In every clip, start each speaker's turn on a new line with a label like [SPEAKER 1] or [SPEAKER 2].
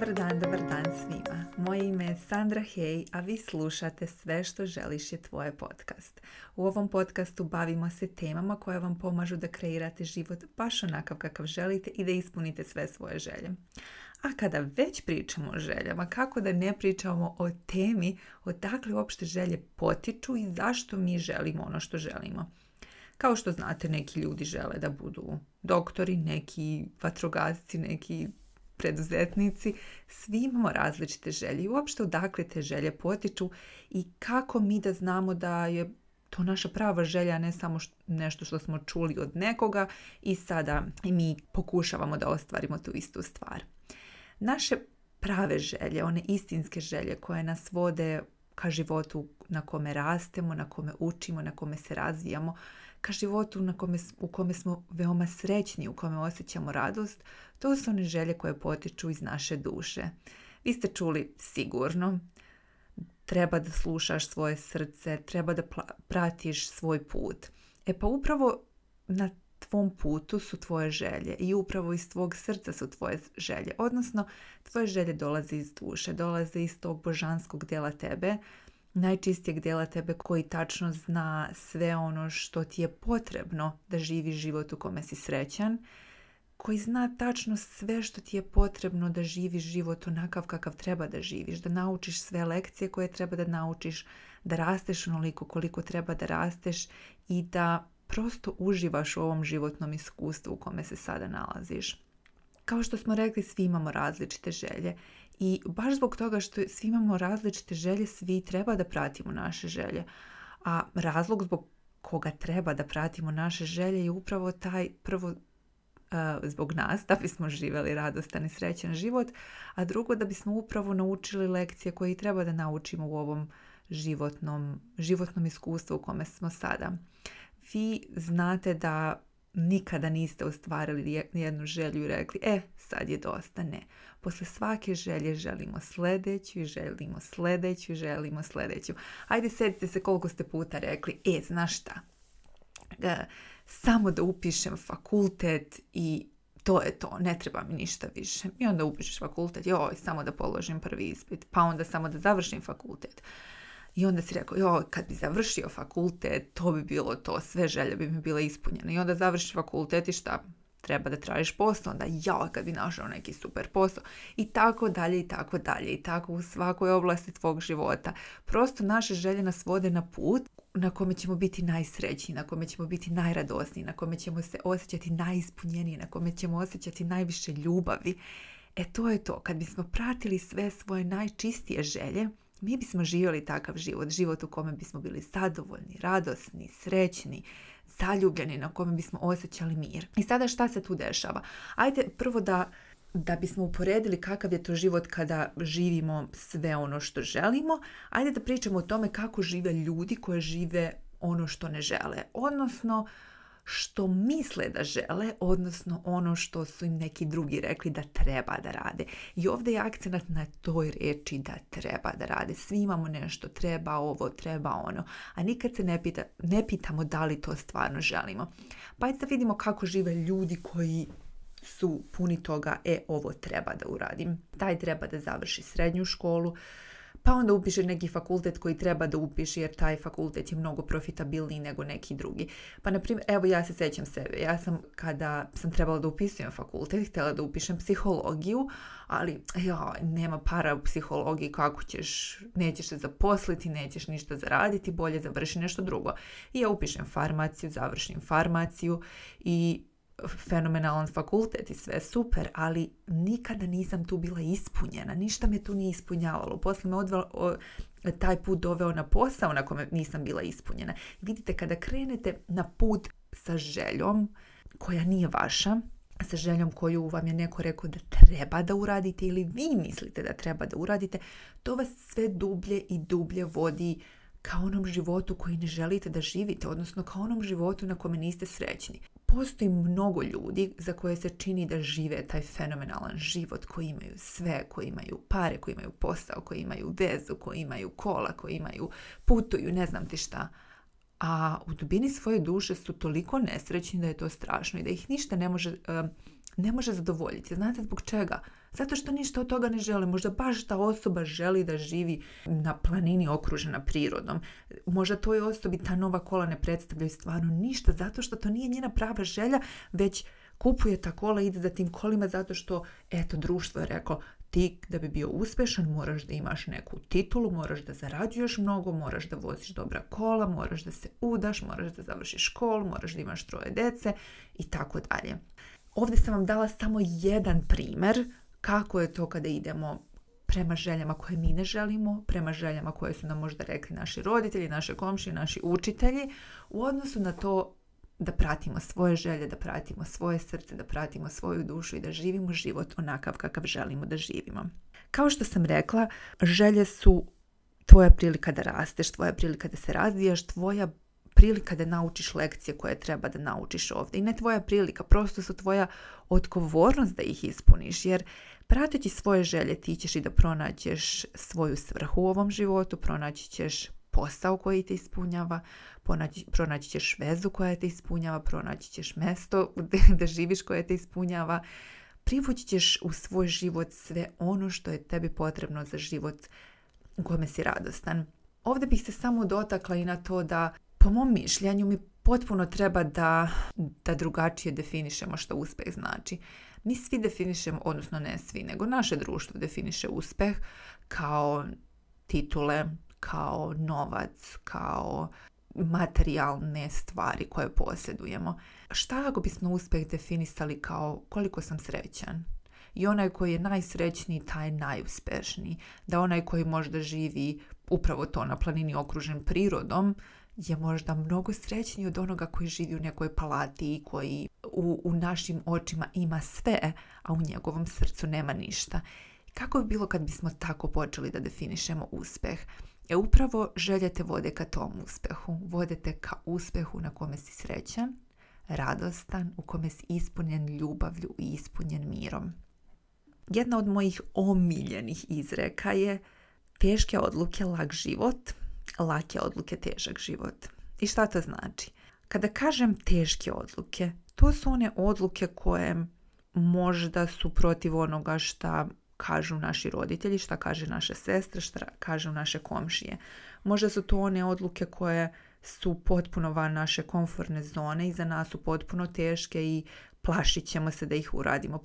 [SPEAKER 1] Dobar dan, dobar dan svima. Moje ime je Sandra Hej, a vi slušate Sve što želiš je tvoje podcast. U ovom podcastu bavimo se temama koje vam pomažu da kreirate život baš onakav kakav želite i da ispunite sve svoje želje. A kada već pričamo o željama, kako da ne pričamo o temi odakle uopšte želje potiču i zašto mi želimo ono što želimo. Kao što znate, neki ljudi žele da budu doktori, neki vatrogasci, neki preduzetnici, svi imamo različite želje i uopšte odakle te želje potiču i kako mi da znamo da je to naša prava želja, ne samo nešto što smo čuli od nekoga i sada mi pokušavamo da ostvarimo tu istu stvar. Naše prave želje, one istinske želje koje nas vode ka životu na kome rastemo, na kome učimo, na kome se razvijamo, ka životu na kome, u kome smo veoma srećni, u kome osjećamo radost, to su one želje koje potiču iz naše duše. Vi ste čuli sigurno, treba da slušaš svoje srce, treba da pratiš svoj put. E pa upravo na tvom putu su tvoje želje i upravo iz tvog srca su tvoje želje. Odnosno, tvoje želje dolaze iz duše, dolaze iz tog božanskog dela tebe najčistijeg dijela tebe koji tačno zna sve ono što ti je potrebno da živi život u kome si srećan, koji zna tačno sve što ti je potrebno da živiš život onakav kakav treba da živiš, da naučiš sve lekcije koje treba da naučiš, da rasteš onoliko koliko treba da rasteš i da prosto uživaš u ovom životnom iskustvu u kome se sada nalaziš. Kao što smo rekli, svi imamo različite želje i baš zbog toga što svi imamo različite želje, svi treba da pratimo naše želje. A razlog zbog koga treba da pratimo naše želje je upravo taj prvo e, zbog nas, da bismo živjeli radostan i srećan život, a drugo da bismo upravo naučili lekcije koje i treba da naučimo u ovom životnom, životnom iskustvu u kome smo sada. Vi znate da nikada niste ostvarili jednu želju i rekli e, sad je dosta, ne. Posle svake želje želimo sljedeću želimo sljedeću želimo sljedeću. Ajde sedite se koliko ste puta rekli e, znaš šta, samo da upišem fakultet i to je to, ne treba mi ništa više. I onda upišeš fakultet, joj, samo da položim prvi ispit, pa onda samo da završim fakultet i onda si rekao, jo, kad bi završio fakultet, to bi bilo to, sve želje bi mi bile ispunjene. I onda završi fakultet i šta? Treba da tražiš posao, onda ja kad bi našao neki super posao. I tako dalje, i tako dalje, i tako u svakoj oblasti tvog života. Prosto naše želje nas vode na put na kome ćemo biti najsrećniji, na kome ćemo biti najradosniji, na kome ćemo se osjećati najispunjeniji, na kome ćemo osjećati najviše ljubavi. E to je to, kad bismo pratili sve svoje najčistije želje, mi bismo živjeli takav život, život u kome bismo bili zadovoljni, radosni, srećni, zaljubljeni, na kome bismo osjećali mir. I sada šta se tu dešava? Ajde prvo da da bismo uporedili kakav je to život kada živimo sve ono što želimo, ajde da pričamo o tome kako žive ljudi koji žive ono što ne žele. Odnosno, što misle da žele, odnosno ono što su im neki drugi rekli da treba da rade. I ovdje je akcenat na toj reči da treba da rade. Svi imamo nešto, treba ovo, treba ono. A nikad se ne, pita, ne pitamo da li to stvarno želimo. Pa da vidimo kako žive ljudi koji su puni toga, e, ovo treba da uradim. Taj treba da završi srednju školu, pa onda upiše neki fakultet koji treba da upiše jer taj fakultet je mnogo profitabilniji nego neki drugi. Pa na primjer, evo ja se sjećam sebe. Ja sam kada sam trebala da upisujem fakultet, htjela da upišem psihologiju, ali ja, nema para u psihologiji, kako ćeš, nećeš se zaposliti, nećeš ništa zaraditi, bolje završi nešto drugo. I ja upišem farmaciju, završim farmaciju i fenomenalan fakultet i sve super, ali nikada nisam tu bila ispunjena, ništa me tu nije ispunjavalo. Poslije me odvala, taj put doveo na posao na kome nisam bila ispunjena. Vidite, kada krenete na put sa željom koja nije vaša, sa željom koju vam je neko rekao da treba da uradite ili vi mislite da treba da uradite, to vas sve dublje i dublje vodi kao onom životu koji ne želite da živite, odnosno kao onom životu na kome niste srećni. Postoji mnogo ljudi za koje se čini da žive taj fenomenalan život koji imaju sve, koji imaju pare, koji imaju posao, koji imaju vezu, koji imaju kola, koji imaju putuju, ne znam ti šta. A u dubini svoje duše su toliko nesrećni da je to strašno i da ih ništa ne može ne može zadovoljiti. Znate zbog čega? Zato što ništa od toga ne želi. Možda baš ta osoba želi da živi na planini okružena prirodom. Možda toj osobi ta nova kola ne predstavlja stvarno ništa zato što to nije njena prava želja, već kupuje ta kola, ide za tim kolima zato što, eto, društvo je reklo, ti da bi bio uspešan moraš da imaš neku titulu, moraš da zarađuješ mnogo, moraš da voziš dobra kola, moraš da se udaš, moraš da završiš školu, moraš da imaš troje dece i tako dalje. Ovdje sam vam dala samo jedan primjer kako je to kada idemo prema željama koje mi ne želimo, prema željama koje su nam možda rekli naši roditelji, naše komšije, naši učitelji, u odnosu na to da pratimo svoje želje, da pratimo svoje srce, da pratimo svoju dušu i da živimo život onakav kakav želimo da živimo. Kao što sam rekla, želje su tvoja prilika da rasteš, tvoja prilika da se razvijaš, tvoja prilika da naučiš lekcije koje treba da naučiš ovdje. I ne tvoja prilika, prosto su tvoja odgovornost da ih ispuniš. Jer prateći svoje želje ti ćeš i da pronađeš svoju svrhu u ovom životu, pronaći ćeš posao koji te ispunjava, pronaći, ćeš vezu koja te ispunjava, pronaći ćeš mesto da živiš koje te ispunjava, privući ćeš u svoj život sve ono što je tebi potrebno za život u kome si radostan. Ovdje bih se samo dotakla i na to da po mom mišljenju mi potpuno treba da, da drugačije definišemo što uspjeh znači. Mi svi definišemo, odnosno ne svi, nego naše društvo definiše uspjeh kao titule, kao novac, kao materijalne stvari koje posjedujemo. Šta ako bismo uspjeh definisali kao koliko sam srećan? I onaj koji je najsrećniji, taj je najuspješniji. Da onaj koji možda živi upravo to na planini okružen prirodom, je možda mnogo srećniji od onoga koji živi u nekoj palati i koji u, u našim očima ima sve, a u njegovom srcu nema ništa. Kako bi bilo kad bismo tako počeli da definišemo uspeh? E upravo željete vode ka tom uspehu. Vodete ka uspehu na kome si srećan, radostan, u kome si ispunjen ljubavlju i ispunjen mirom. Jedna od mojih omiljenih izreka je teške odluke, lak život – lake odluke, težak život. I šta to znači? Kada kažem teške odluke, to su one odluke koje možda su protiv onoga šta kažu naši roditelji, šta kaže naše sestre, šta kažu naše komšije. Možda su to one odluke koje su potpuno van naše komfortne zone i za nas su potpuno teške i plašit ćemo se da ih uradimo,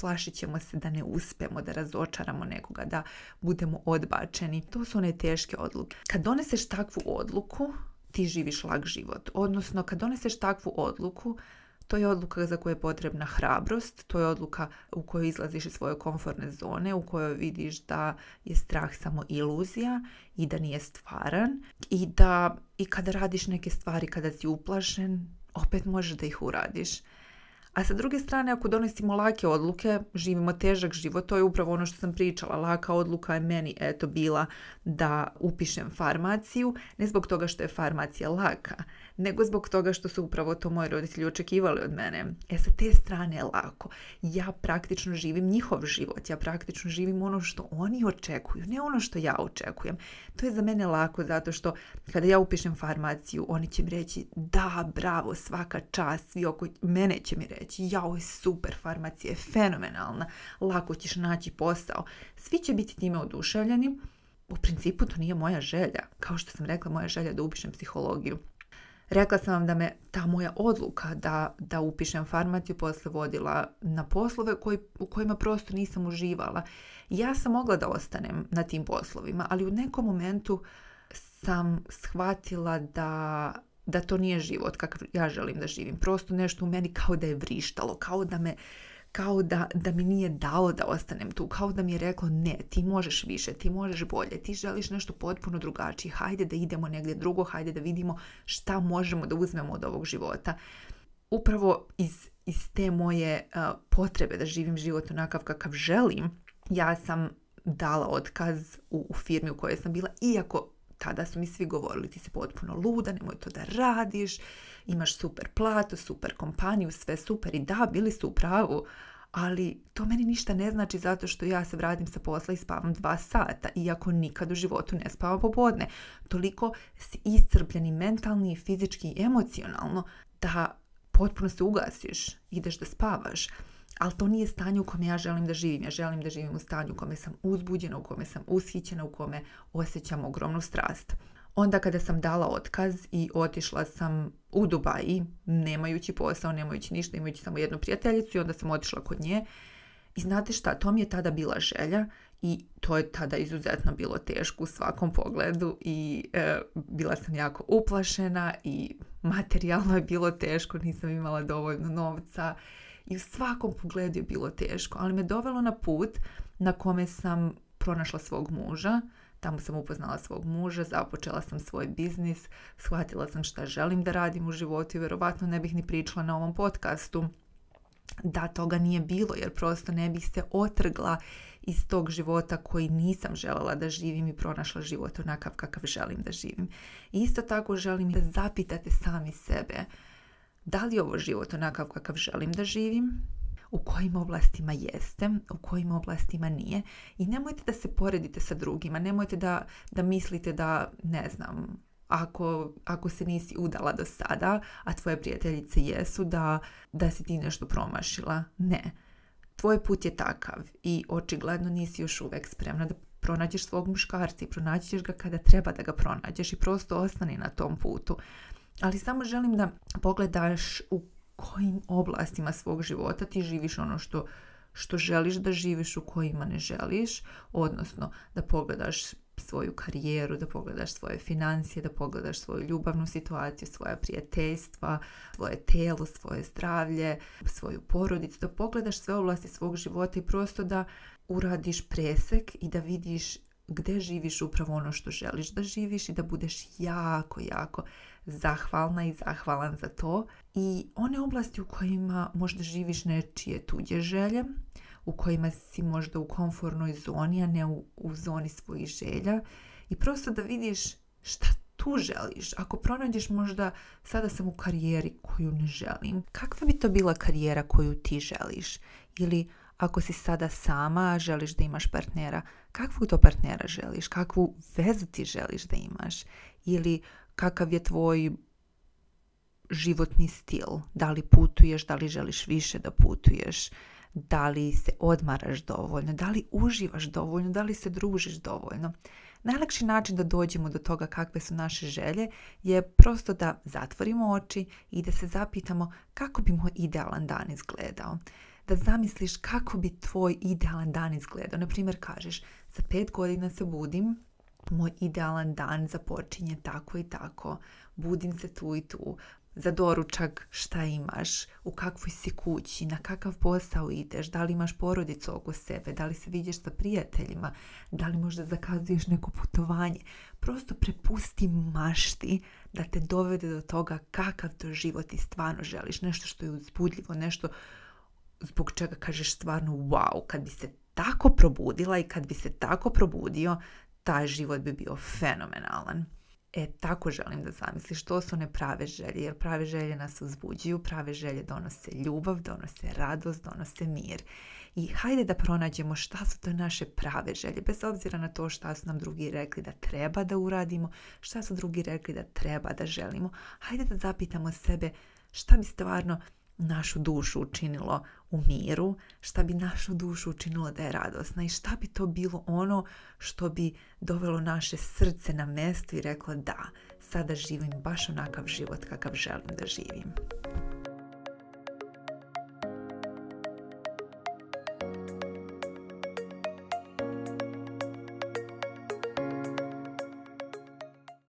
[SPEAKER 1] plašit ćemo, se da ne uspemo, da razočaramo nekoga, da budemo odbačeni. To su one teške odluke. Kad doneseš takvu odluku, ti živiš lag život. Odnosno, kad doneseš takvu odluku, to je odluka za koju je potrebna hrabrost, to je odluka u kojoj izlaziš iz svoje komforne zone, u kojoj vidiš da je strah samo iluzija i da nije stvaran i da i kada radiš neke stvari, kada si uplašen, opet možeš da ih uradiš. A sa druge strane, ako donosimo lake odluke, živimo težak život, to je upravo ono što sam pričala. Laka odluka je meni eto bila da upišem farmaciju, ne zbog toga što je farmacija laka, nego zbog toga što su upravo to moji roditelji očekivali od mene. E sa te strane je lako. Ja praktično živim njihov život, ja praktično živim ono što oni očekuju, ne ono što ja očekujem. To je za mene lako zato što kada ja upišem farmaciju, oni će mi reći da, bravo, svaka čast, svi oko mene će mi reći reći jao, super, farmacija je fenomenalna, lako ćeš naći posao. Svi će biti time oduševljeni. U principu to nije moja želja. Kao što sam rekla, moja želja da upišem psihologiju. Rekla sam vam da me ta moja odluka da, da upišem farmaciju posle vodila na poslove koji, u kojima prosto nisam uživala. Ja sam mogla da ostanem na tim poslovima, ali u nekom momentu sam shvatila da da to nije život kakav ja želim da živim. Prosto nešto u meni kao da je vrištalo, kao da me kao da, da mi nije dao da ostanem tu, kao da mi je reklo ne, ti možeš više, ti možeš bolje, ti želiš nešto potpuno drugačije, hajde da idemo negdje drugo, hajde da vidimo šta možemo da uzmemo od ovog života. Upravo iz, iz te moje potrebe da živim život onakav kakav želim, ja sam dala otkaz u, u firmi u kojoj sam bila, iako tada su mi svi govorili ti si potpuno luda, nemoj to da radiš, imaš super platu, super kompaniju, sve super i da, bili su u pravu, ali to meni ništa ne znači zato što ja se vratim sa posla i spavam dva sata, iako nikad u životu ne spavam popodne. Toliko si iscrpljeni mentalni, fizički i emocionalno da potpuno se ugasiš, ideš da spavaš ali to nije stanje u kome ja želim da živim. Ja želim da živim u stanju u kome sam uzbuđena, u kome sam ushićena, u kome osjećam ogromnu strast. Onda kada sam dala otkaz i otišla sam u Dubaji, nemajući posao, nemajući ništa, imajući samo jednu prijateljicu i onda sam otišla kod nje. I znate šta, to mi je tada bila želja i to je tada izuzetno bilo teško u svakom pogledu i e, bila sam jako uplašena i materijalno je bilo teško, nisam imala dovoljno novca i u svakom pogledu je bilo teško, ali me dovelo na put na kome sam pronašla svog muža, tamo sam upoznala svog muža, započela sam svoj biznis, shvatila sam šta želim da radim u životu i vjerovatno ne bih ni pričala na ovom podcastu da toga nije bilo jer prosto ne bih se otrgla iz tog života koji nisam željela da živim i pronašla život onakav kakav želim da živim. Isto tako želim da zapitate sami sebe da li je ovo život onakav kakav želim da živim, u kojim oblastima jeste, u kojim oblastima nije i nemojte da se poredite sa drugima, nemojte da, da mislite da, ne znam, ako, ako se nisi udala do sada, a tvoje prijateljice jesu, da, da si ti nešto promašila. Ne. Tvoj put je takav i očigledno nisi još uvek spremna da pronađeš svog muškarca i pronaći ga kada treba da ga pronađeš i prosto ostani na tom putu ali samo želim da pogledaš u kojim oblastima svog života ti živiš ono što, što želiš da živiš, u kojima ne želiš, odnosno da pogledaš svoju karijeru, da pogledaš svoje financije, da pogledaš svoju ljubavnu situaciju, svoja prijateljstva, svoje telo, svoje zdravlje, svoju porodicu, da pogledaš sve oblasti svog života i prosto da uradiš presek i da vidiš gdje živiš upravo ono što želiš da živiš i da budeš jako, jako zahvalna i zahvalan za to. I one oblasti u kojima možda živiš nečije tuđe želje, u kojima si možda u komfornoj zoni, a ne u, u zoni svojih želja. I prosto da vidiš šta tu želiš. Ako pronađeš možda sada sam u karijeri koju ne želim, kakva bi to bila karijera koju ti želiš? Ili ako si sada sama, želiš da imaš partnera, kakvog to partnera želiš, kakvu vezu ti želiš da imaš ili kakav je tvoj životni stil, da li putuješ, da li želiš više da putuješ, da li se odmaraš dovoljno, da li uživaš dovoljno, da li se družiš dovoljno. Najlakši način da dođemo do toga kakve su naše želje je prosto da zatvorimo oči i da se zapitamo kako bi moj idealan dan izgledao da zamisliš kako bi tvoj idealan dan izgledao. Naprimjer, kažeš, za pet godina se budim, moj idealan dan započinje tako i tako, budim se tu i tu, za doručak šta imaš, u kakvoj si kući, na kakav posao ideš, da li imaš porodicu oko sebe, da li se vidiš sa prijateljima, da li možda zakazuješ neko putovanje. Prosto prepusti mašti da te dovede do toga kakav to život ti stvarno želiš, nešto što je uzbudljivo, nešto zbog čega kažeš stvarno wow, kad bi se tako probudila i kad bi se tako probudio, taj život bi bio fenomenalan. E, tako želim da zamisliš što su one prave želje, jer prave želje nas uzbuđuju, prave želje donose ljubav, donose radost, donose mir. I hajde da pronađemo šta su to naše prave želje, bez obzira na to šta su nam drugi rekli da treba da uradimo, šta su drugi rekli da treba da želimo. Hajde da zapitamo sebe šta bi stvarno našu dušu učinilo u miru, šta bi našu dušu učinilo da je radosna i šta bi to bilo ono što bi dovelo naše srce na mesto i reklo da, sada živim baš onakav život kakav želim da živim.